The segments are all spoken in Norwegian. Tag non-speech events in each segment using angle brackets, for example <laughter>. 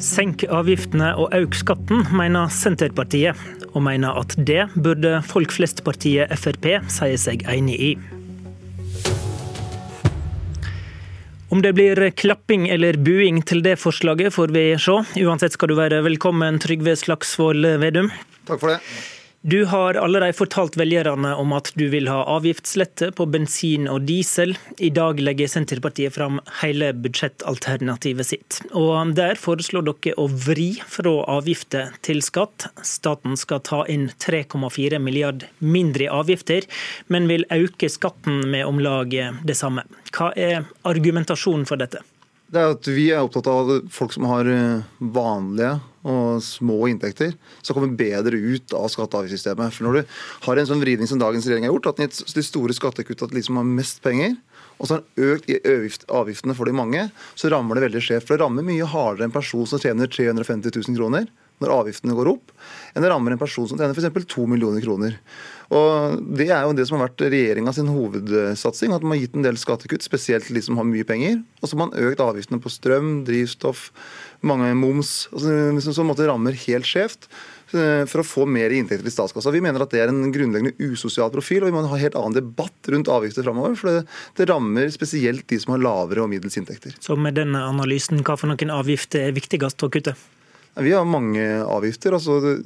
Senk avgiftene og øk skatten, mener Senterpartiet. Og mener at det burde folk flest-partiet Frp si seg enig i. Om det blir klapping eller buing til det forslaget, får vi se. Uansett skal du være velkommen, Trygve Slagsvold Vedum. Takk for det. Du har allerede fortalt velgerne om at du vil ha avgiftslette på bensin og diesel. I dag legger Senterpartiet fram hele budsjettalternativet sitt. Og Der foreslår dere å vri fra avgifter til skatt. Staten skal ta inn 3,4 milliard mindre i avgifter, men vil øke skatten med om lag det samme. Hva er argumentasjonen for dette? Det er at Vi er opptatt av folk som har eh, vanlige og små inntekter, skal komme bedre ut av skatte- og avgiftssystemet. For Når du har en sånn vridning som dagens regjering har gjort, at den gitt de store skattekutta til de som har mest penger, og så har den økt avgiftene for de mange, så rammer det veldig skjevt. For det rammer mye hardere en person som tjener 350 000 kroner når avgiftene går opp, enn det rammer en person som tjener f.eks. 2 millioner kroner. Og Det er jo det som har vært regjeringa sin hovedsatsing. At man har gitt en del skattekutt, spesielt til de som har mye penger. Og så har man økt avgiftene på strøm, drivstoff, mange moms, altså, som måtte rammer helt skjevt eh, for å få mer inntekter til statskassa. Vi mener at det er en grunnleggende usosial profil, og vi må ha en helt annen debatt rundt avgifter framover. For det, det, rammer spesielt de som har lavere og middels inntekter. Så med denne analysen, hva for noen avgifter er viktigst å kutte? Vi har mange avgifter. altså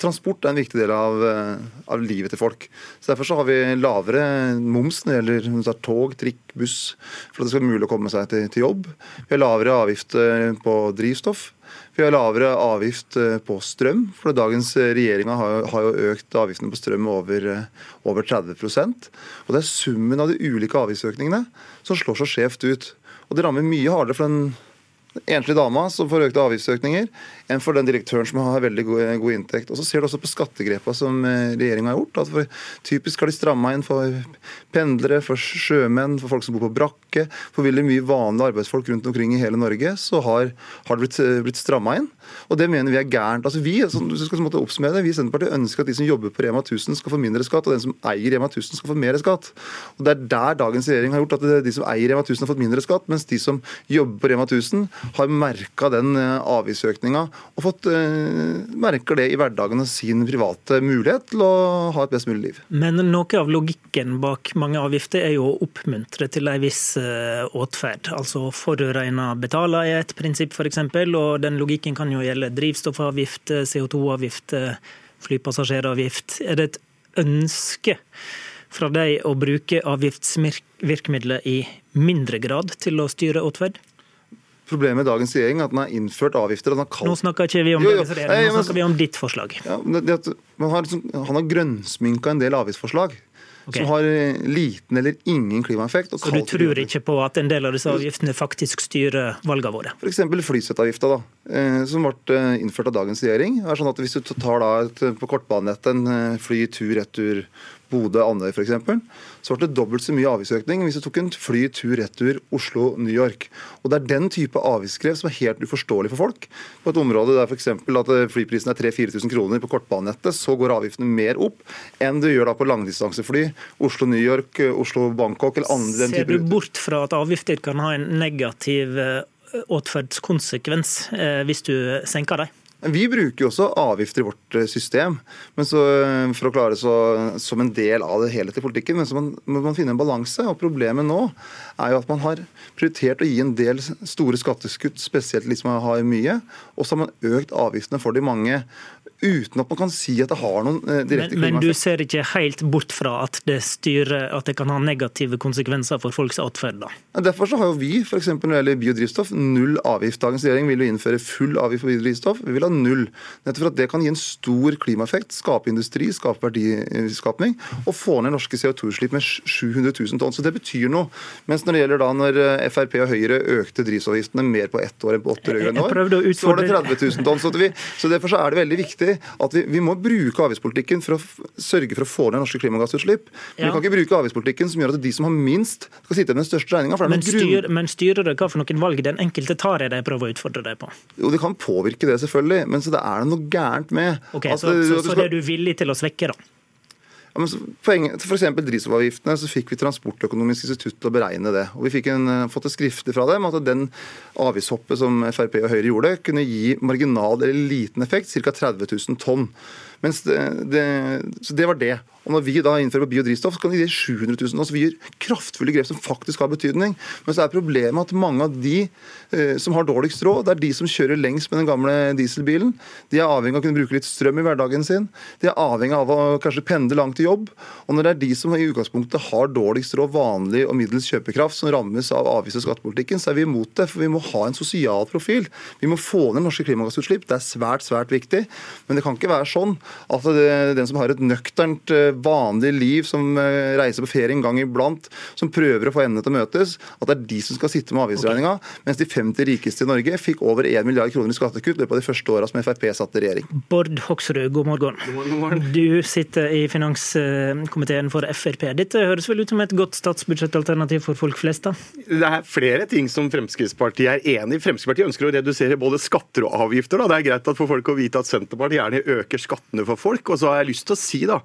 transport er en viktig del av, eh, av, livet til folk. Så Derfor så har vi lavere moms når det gjelder tog, trikk, buss, for at det skal være mulig å komme seg til, til jobb. Vi har lavere avgift på drivstoff. Vi har lavere avgift eh, på strøm, for dagens regjering har, jo økt avgiftene på strøm over, eh, over 30% Og Det er summen av de ulike avgiftsøkningene som slår så skjevt ut. Og Det rammer mye hardere for den enslige dama som får økte avgiftsøkninger, enn for den direktøren som har veldig god, god inntekt. Og Så ser du også på skattegrepa som eh, regjeringa har gjort. at for, Typisk har de stramma inn for pendlere, for sjømenn, for folk som bor på brakke. For veldig mye vanlige arbeidsfolk rundt omkring i hele Norge så har, har det blitt, eh, blitt stramma inn. Og det mener vi er gærent. Altså Vi som du skal oppsummere det, vi i Senterpartiet ønsker at de som jobber på Rema 1000 skal få mindre skatt, og den som eier Rema 1000 skal få mer skatt. Og Det er der dagens regjering har gjort at de som eier Rema 1000 har fått mindre skatt, mens de som jobber på Rema 1000 har merka den eh, avgiftsøkninga og fått uh, merker det i hverdagen og sin private mulighet til å ha et best mulig liv. Men noe av logikken bak mange avgifter er jo å oppmuntre til en viss uh, åtferd. Altså forurenser betaler er et prinsipp f.eks., og den logikken kan jo gjelde drivstoffavgift, CO2-avgift, flypassasjeravgift. Er det et ønske fra deg å bruke avgiftsvirkemidler i mindre grad til å styre åtferd? Problemet med dagens regjering er at den har innført avgifter. Kalt... Nå snakker ikke vi om jo, jo. dagens regjering, nå snakker vi om ditt forslag. Ja, har, liksom, han har grønnsminka en del avgiftsforslag. Okay. Som har eh, liten eller ingen klimaeffekt. Så du tror ikke på at en del av disse avgiftene faktisk styrer valgene våre? F.eks. flyseteavgifta, eh, som ble eh, innført av dagens regjering. er sånn at Hvis du tar da et, på kortbanenettet en fly tur-retur Bodø-Andøy f.eks., så ble det dobbelt så mye avgiftsøkning hvis du tok en fly tur-retur Oslo-New York. Og Det er den type avgiftskrev som er helt uforståelig for folk. På et område der f.eks. at flyprisen er 3000-4000 kroner på kortbanenettet, så går avgiftene mer opp enn du gjør da på langdistansefly Oslo-New York, Oslo-Bangkok eller andre den type Ser du bort fra at avgifter kan ha en negativ atferdskonsekvens eh, hvis du senker dem? Vi bruker jo også avgifter i vårt eh, system men så, eh, for å klare så, som en del av det helhetlige politikken. Men så må man, man finne en balanse. og Problemet nå er jo at man har prioritert å gi en del store skatteskutt, spesielt de som har mye. Og så har man økt avgiftene for de mange uten at man kan si at det har noen eh, direkte men, men du ser ikke helt bort fra at det, styrer, at det kan ha negative konsekvenser for folks atferd? Derfor så har jo vi f.eks. når det gjelder biodrivstoff, null avgift. Dagens regjering vil jo innføre full avgift på biodrivstoff. Vi vil ha null. Nettopp for at det kan gi en stor klimaeffekt, skape industri, skape verdiskapning og få ned norske CO2-utslipp med 700 000 tonn. Så det betyr noe. Mens når det gjelder da når eh, Frp og Høyre økte drivstoffavgiftene mer på ett år enn på åtte rød-grønne år, så var det 30 000 tonn. Så, vi, så derfor så er det veldig viktig at vi, vi, må bruke avgiftspolitikken for å sørge for å få ned norske klimagassutslipp. Men ja. vi kan ikke bruke avgiftspolitikken som gjør at de som har minst, skal sitte med den største regninga. Men, styr, men styrer det hva for noen valg den enkelte tar, er det jeg prøver å utfordre deg på? Jo, det kan påvirke det, selvfølgelig. Men så det er det noe gærent med. Okay, at, Så, så, så, så det er du villig til å svekke, da? Ja, F.eks. drivstoffavgiftene så fikk vi Transportøkonomisk institutt til å beregne det. og Vi fikk en, fått et skriftlig fra dem at den avgiftshoppet som Frp og Høyre gjorde, kunne gi marginal eller liten effekt, ca. 30 000 tonn. Det, så det var det. Og Når vi da innfører på biodrivstoff, så kan de gi 700 000. Altså vi gjør kraftfulle grep som faktisk har betydning. Men så er problemet at mange av de eh, som har dårligst råd, det er de som kjører lengst med den gamle dieselbilen. De er avhengig av å kunne bruke litt strøm i hverdagen sin. De er avhengig av å kanskje pendle langt til jobb. Og når det er de som i utgangspunktet har dårligst råd, vanlig og middels kjøpekraft, som rammes av avgifts- og skattepolitikken, så er vi imot det. For vi må ha en sosial profil. Vi må få ned norske klimagassutslipp. Det er svært, svært viktig. Men det kan ikke være sånn at det, den som har et nøkternt eh, vanlig liv, som eh, reiser på ferie en gang iblant, som prøver å få endene til å møtes, at det er de som skal sitte med avgiftsregninga, okay. mens de 50 rikeste i Norge fikk over 1 milliard kroner i skattekutt i løpet av de første åra som Frp satt i regjering. Bård Hoksrud, god morgen. God morgen, god morgen. Du sitter i finanskomiteen for Frp. Dette høres vel ut som et godt statsbudsjettalternativ for folk flest? da? Det er flere ting som Fremskrittspartiet er enig i. Fremskrittspartiet ønsker å redusere både skatter og avgifter. Da. Det er greit at for folk å vite at Senterpartiet gjerne øker skattene for folk. Og så har jeg lyst til å si da,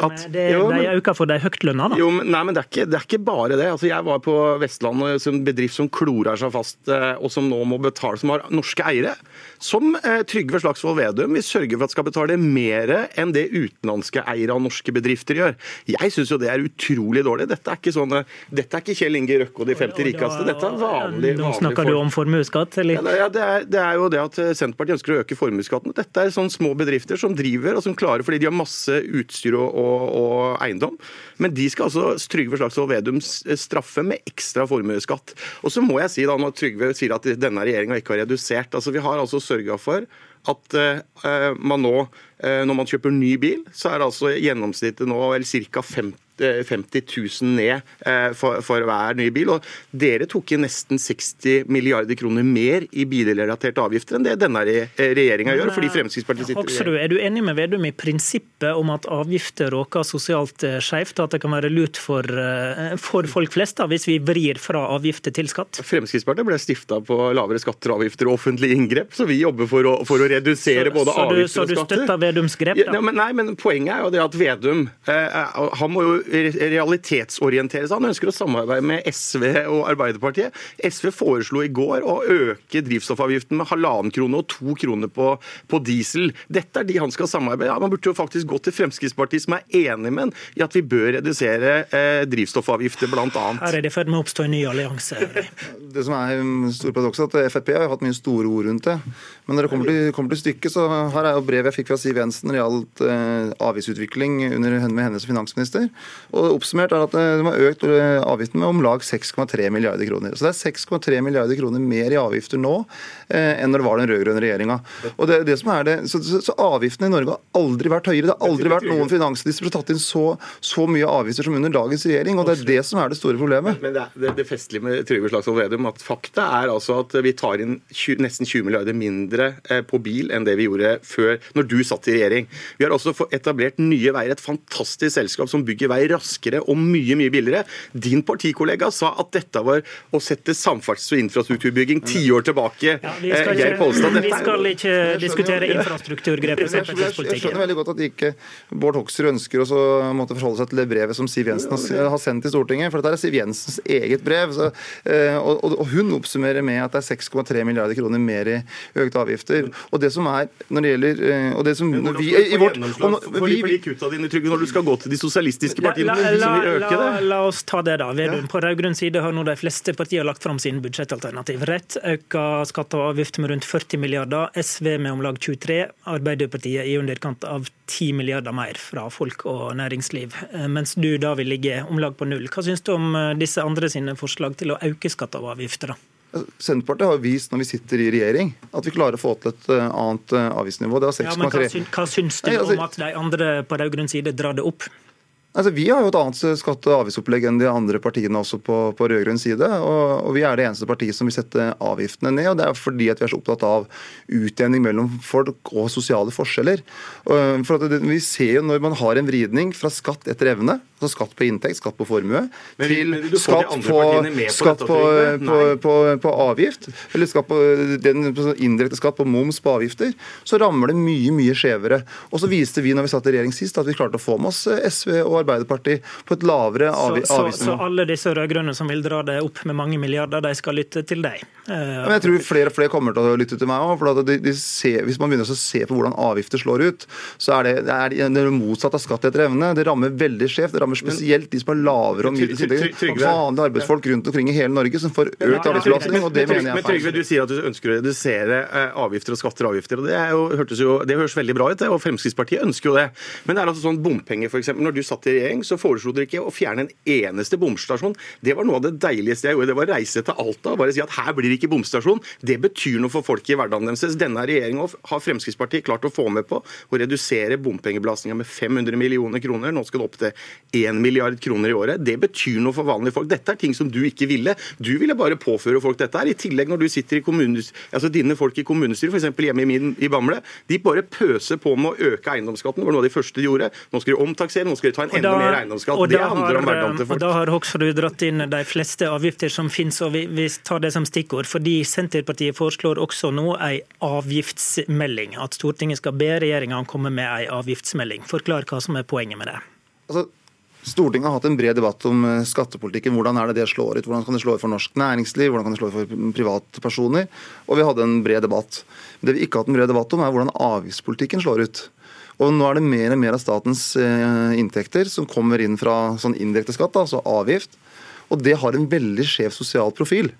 at det, jo, men, de øker for de høytlønna, da. Jo, men, nei, men det er, ikke, det er, ikke, bare det. Altså, jeg var på Vestlandet som bedrift som klorer seg fast, eh, og som nå må betale, som har norske eiere. Som eh, Trygve Slagsvold Vedum vil sørge for at skal betale mer enn det utenlandske eiere av norske bedrifter gjør. Jeg syns jo det er utrolig dårlig. Dette er ikke, sånne, dette er ikke Kjell Inge Røkke og de 50 rikeste. Dette er vanlig, Nå snakker du om formuesskatt, eller? Ja, det, er, det, er, jo det at Senterpartiet ønsker å øke formuesskatten. Dette er sånne små bedrifter som driver og som klarer fordi de har masse utstyr og, og, og eiendom. Men de skal altså Trygve Slagsvold Vedum straffe med ekstra formuesskatt. Og så må jeg si da, når Trygve sier at denne regjeringa ikke har redusert altså Vi har altså sørga for at uh, man nå, uh, når man kjøper ny bil, så er det altså gjennomsnittet nå vel ca. 50 50 000 ned eh, for, for, hver ny bil. Og dere tok inn nesten 60 milliarder kroner mer i bilrelaterte avgifter enn det denne regjeringa gjør, fordi Fremskrittspartiet sitter Hoksrud, Er du enig med Vedum i prinsippet om at avgifter råker sosialt eh, skjevt, at det kan være lurt for, eh, for folk flest da, hvis vi vrir fra avgifter til skatt? Fremskrittspartiet ble stifta på lavere skatter og avgifter og offentlige inngrep, så vi jobber for å, for å redusere så, både så avgifter du, og skatter. Så du støtter Vedums grep, da? Ja, men, nei, men poenget er jo det at Vedum eh, han må jo realitetsorientere seg. Han ønsker å samarbeide med SV og Arbeiderpartiet. SV foreslo i går å øke drivstoffavgiften med halvannen krone og to kroner på, på diesel. Dette er de han skal samarbeide med. Man burde jo faktisk gå til Fremskrittspartiet, som er enig med ham i at vi bør redusere eh, drivstoffavgifter, bl.a. Her er det i ferd med å oppstå en ny allianse. <laughs> Det som er store paradokset, at Frp har hatt mye store ord rundt det. Men når det kommer til, kommer til stykket, så her er jo brevet jeg fikk fra Siv Jensen når det gjaldt eh, avgiftsutvikling under, henne med henne som finansminister. Og Oppsummert er at eh, de har økt eh, avgiften med om lag 6,3 milliarder kroner. Så det er 6,3 milliarder kroner mer i avgifter nå eh, enn når det var den rød-grønne regjeringa. Det, det som er det, så, så, så, avgiftene i Norge har aldri vært høyere. Det har aldri vært noen finansminister som har tatt inn så, så, mye avgifter som under dagens regjering. og Det er det som er det store problemet. Men det, det, det festlige med Trygve Slagsvold Vedum at fakta er altså at vi tar inn 20, nesten 20 milliarder mindre på bil enn det vi gjorde før, når du satt i regjering. Vi har også etablert Nye Veier, et fantastisk selskap som bygger vei raskere raskere og mye mye billigere. Din partikollega sa at dette var å sette samferdsels- og infrastrukturbygging tiår tilbake. Ja, vi, skal eh, ikke, vi skal ikke diskutere infrastrukturgrep Jeg, jeg, skjønner veldig godt at ikke Bård Hoksrud ønsker å måtte forholde seg til det brevet som Siv Jensen har sendt til Stortinget. For dette er Siv Jensens eget brev. Så, eh, og, og, hun oppsummerer med at det er 6,3 milliarder kroner mer i økte avgifter. Og det som er når det gjelder eh, og det som vi, i vårt, og, vi, dine, Trygve, når du skal gå til de sosialistiske partiene? La, la, la, oss ta det, da. Vedum. På rød-grønn side har nå de fleste partier lagt fram sine budsjettalternativ. Rett øker skatter og avgifter med rundt 40 milliarder, SV med om lag 23, Arbeiderpartiet i underkant av 10 milliarder mer fra folk og næringsliv, eh, mens du da vil ligge om lag på null. Hva syns du om eh, disse andre sine forslag til å øke skatter og avgifter? da? Senterpartiet har vist når vi sitter i regjering at vi klarer å få til et eh, annet avgiftsnivå. Det var 6,3. Ja, men hva, hva syns du altså, om at de andre på rød-grønn side drar det opp? Altså, vi har jo et annet skatte- og avgiftsopplegg enn de andre partiene også på, på rød-grønn side. Og, og, Vi er det eneste partiet som vil sette avgiftene ned. og Det er fordi at vi er så opptatt av utjevning mellom folk og sosiale forskjeller. For det, vi ser jo når man har en vridning fra skatt etter evne, altså skatt på inntekt, skatt på formue, Men- til men skatt på, skatt på, på, på, på avgift, eller skatt på den indirekte skatt på moms på avgifter, så rammer det mye mye skjevere. Og så viste vi når vi satt i regjering sist, at vi klarte å få med oss eh, SV og Arbeiderpartiet på et lavere Så, så, så alle disse rød-grønne som vil dra det opp med mange milliarder, de skal lytte til deg? Ja, Men jeg tror flere og flere kommer til å lytte til meg òg. De, de hvis man begynner å se på hvordan avgifter slår ut, så er det, det er det er motsatt av skatt etter evne. Det rammer veldig skjevt. Det rammer spesielt de som har lavere og middels inntekter. Vanlige arbeidsfolk rundt omkring i hele Norge som får økt arbeidsbelastning, og det mener jeg Men er feil. du sier at du ønsker å redusere eh, avgifter og skatter og avgifter. og Det, jo, hørtes jo, det høres veldig bra ut, og Fremskrittspartiet ønsker jo det. Men det er altså sånn bompenger, eksempel. Når du satt i regjering, så foreslo dere ikke å fjerne en eneste bomstasjon. Det var noe av det deiligste jeg gjorde. Det var å reise til Alta og bare si at her blir det ikke bomstasjon. Det betyr noe for folk i hverdagen deres. Denne regjeringa har Fremskrittspartiet klart å få med på å redusere bompengebelastninga med 500 millioner kroner. Nå skal det opp til 1 milliard kroner i året. Det betyr noe for vanlige folk. Dette er ting som du ikke ville. Du ville bare påføre folk dette her. I tillegg når du sitter i kommunes, altså dine folk i kommunestyret, f.eks. hjemme i min i Bamble, de bare pøser på med å øke eiendomsskatten. Det var noe av de første de gjorde. Nå skal de omtaksere, nå skal de ta en enda da- mer eiendomsskatt. Det handler handler om har- hverdagen til Og da har Hoksrud dratt inn de fleste avgifter som finnes, og vi, vi tar det som stikkord. Fordi Senterpartiet foreslår også nå en avgiftsmelding. At Stortinget skal be regjeringa komme med en avgiftsmelding. Forklar hva som er poenget med det. Altså, Stortinget har hatt en bred debatt om eh, skattepolitikken. Hvordan er det det slår ut? Hvordan kan det slå ut for norsk næringsliv? Hvordan kan det slå ut for privatpersoner? Og vi hadde en bred debatt. Det vi ikke har hatt en bred debatt om, er hvordan avgiftspolitikken slår ut. Og nå er det mer og mer av statens eh, inntekter som kommer inn fra sånn indirekte skatt, altså avgift. Og det har en veldig skjev sosial profil.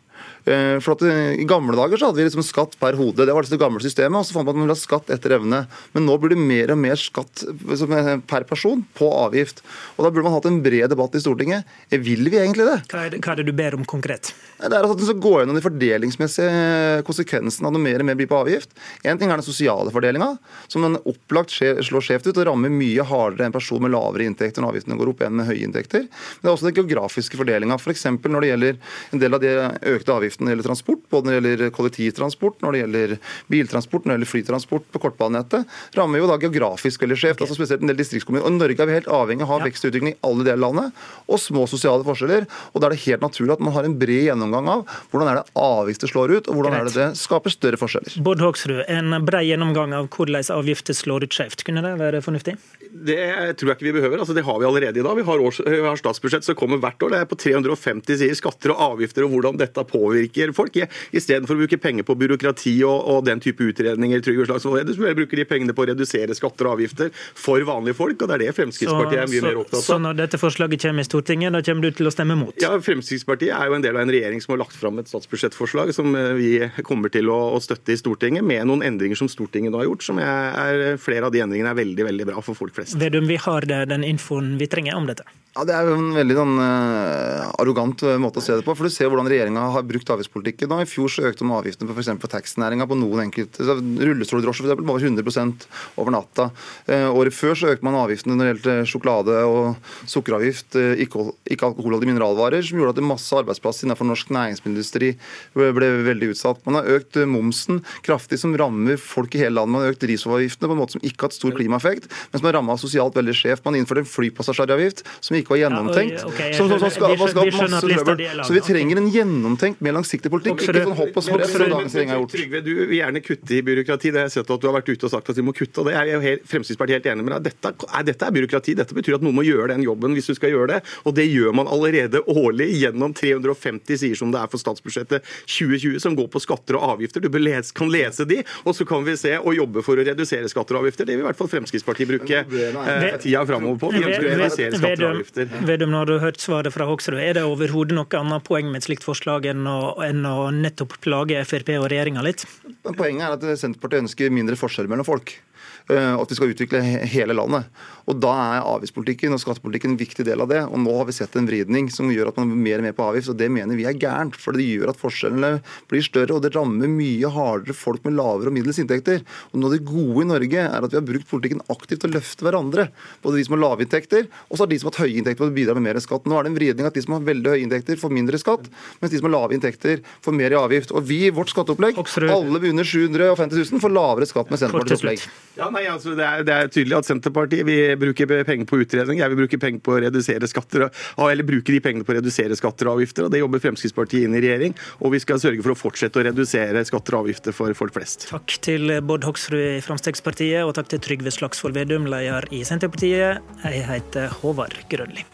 Eh, For at eh, I gamle dager så hadde vi liksom skatt per hode. Det var liksom det gamle systemet. og Så fant man at man ville ha skatt etter evne. Men nå blir det mer og mer skatt er per person på avgift. Og Da burde man hatt en bred debatt i Stortinget. Eh, Vil vi egentlig det? Hva er det, hva er det du ber om konkret? Det er altså at man skal gå gjennom de fordelingsmessige konsekvensene av noe mer og mer blir på avgift. En ting er den sosiale fordelinga, som den opplagt slår skjevt ut og rammer mye hardere en person med lavere inntekter når avgiftene går opp enn med høye inntekter. Men det er også den geografiske fordelinga. For når det gjelder en del av de økte avgiftene når det gjelder transport, både når det gjelder kollektivtransport, når det gjelder biltransport, når det gjelder flytransport på kortbanenettet, rammer jo da geografisk veldig skjevt. altså Spesielt en del distriktskommuner. Og I Norge er vi helt avhengig av å ha Ja. vekst og utvikling i alle deler av landet, og små sosiale forskjeller. og Da er det helt naturlig at man har en bred gjennomgang av hvordan er det avgifter slår ut, og hvordan er det det skaper større forskjeller. Bård Hoksrud, en bred gjennomgang av hvordan avgifter slår ut skjevt. Kunne det være fornuftig? Det tror jeg ikke vi behøver. altså Det har vi allerede i dag. Vi har, års, vi har statsbudsjett som kommer hvert år. Det er på 350 sider skatter og avgifter og hvordan dette påvirker folk. Istedenfor å bruke penger på byråkrati og, og den type utredninger, trygg og slags, så vil jeg bruke de pengene på å redusere skatter og avgifter for vanlige folk. og Det er det Fremskrittspartiet er mye mer opptatt så når dette forslaget kommer i Stortinget, da kommer du til å stemme mot? Ja, Fremskrittspartiet er jo en del av en regjering som har lagt fram et statsbudsjettforslag som eh, vi kommer til å, å støtte i Stortinget, med noen endringer som Stortinget nå har gjort. som er, er Flere av de endringene er veldig veldig bra for folk flest. Vedum, vi har det, den infoen vi trenger om dette. Ja, Det er jo en veldig sånn, eh, arrogant eh, måte å se det på. for Du ser hvordan regjeringa har brukt avgiftspolitikken. Da. I fjor så økte de avgiftene på, for taxinæringa på noen enkelte så Rullestoldrosjer eksempel, over 100 over natta. Eh, året før så økte man avgiftene når det gjelder sjokolade og sukkeravgift, eh, ikke, ikke alkoholholdige mineralvarer, som gjorde at masse arbeidsplasser innenfor norsk næringsmiddelindustri ble, ble veldig utsatt. Man har økt eh, momsen kraftig, som rammer folk i hele landet. Man har økt drivstoffavgiftene på en måte som ikke har hatt stor klimaeffekt, men som har ramma sosialt veldig skjevt. Man innførte en flypassasjeravgift som ikke var gjennomtenkt. Ja, okay, skjønner, jeg som, som, skal, skal, skal masse trøbbel. Så vi trenger en gjennomtenkt, mer langsiktig politikk. Ikke sånn hopp og sprett som dagens regjering har gjort. Trygve, du vil gjerne kutte i byråkrati. Det har jeg sett at du har vært ute og sagt at vi må kutte. og det er jeg jo helt, Fremskrittspartiet helt enig med deg. Dette er, dette er byråkrati. Dette betyr at noen må gjøre den jobben hvis du skal gjøre det. Og det gjør man allerede årlig gjennom 350 sider som det er for statsbudsjettet 2020, som går på skatter og avgifter. Du kan lese de, og så kan vi se og jobbe for å redusere skatter og avgifter. Det vil i hvert fall Fremskrittspartiet bruke eh, tida framover på. Vi ønsker å redusere skatter og avgifter. Vedum, når du har hørt svaret fra Hoksrud, er det overhodet noe annet poeng med et slikt forslag enn å, enn å nettopp plage Frp og regjeringa litt? Men Poenget er at Senterpartiet ønsker mindre forskjeller mellom folk. Eh, At vi skal utvikle hele landet. Og Da er avgiftspolitikken og skattepolitikken en viktig del av det. Og Nå har vi sett en vridning som gjør at man blir mer og mer på avgift. og Det mener vi er gærent. For det gjør at forskjellene blir større, og det rammer mye hardere folk med lavere og middels inntekter. Og Noe av det gode i Norge er at vi har brukt politikken aktivt til å løfte hverandre. Både de som har lave inntekter, og så har de som har hatt høye inntekter fått bidrar med mer skatt. Nå er det en vridning at de som har veldig høye inntekter, får mindre skatt, mens de som har lave inntekter, får mer i avgift. Og vi vårt skatteopplegg, Hoksrud. alle under 750 000 får lavere skatt med Senterpartiets opplegg. Ja, nei, altså det er, det er tydelig at Senterpartiet vil bruker penger på utredning. Jeg vil bruke penger på å redusere skatter, eller bruke de pengene på å redusere skatter og avgifter. og Det jobber Fremskrittspartiet inn i regjering. Og vi skal sørge for å fortsette å redusere skatter og avgifter for folk flest. Takk til Bård Hoksrud i Fremskrittspartiet, og takk til Trygve Slagsvold Vedum, leder i Senterpartiet. Jeg heter Håvard Grønli.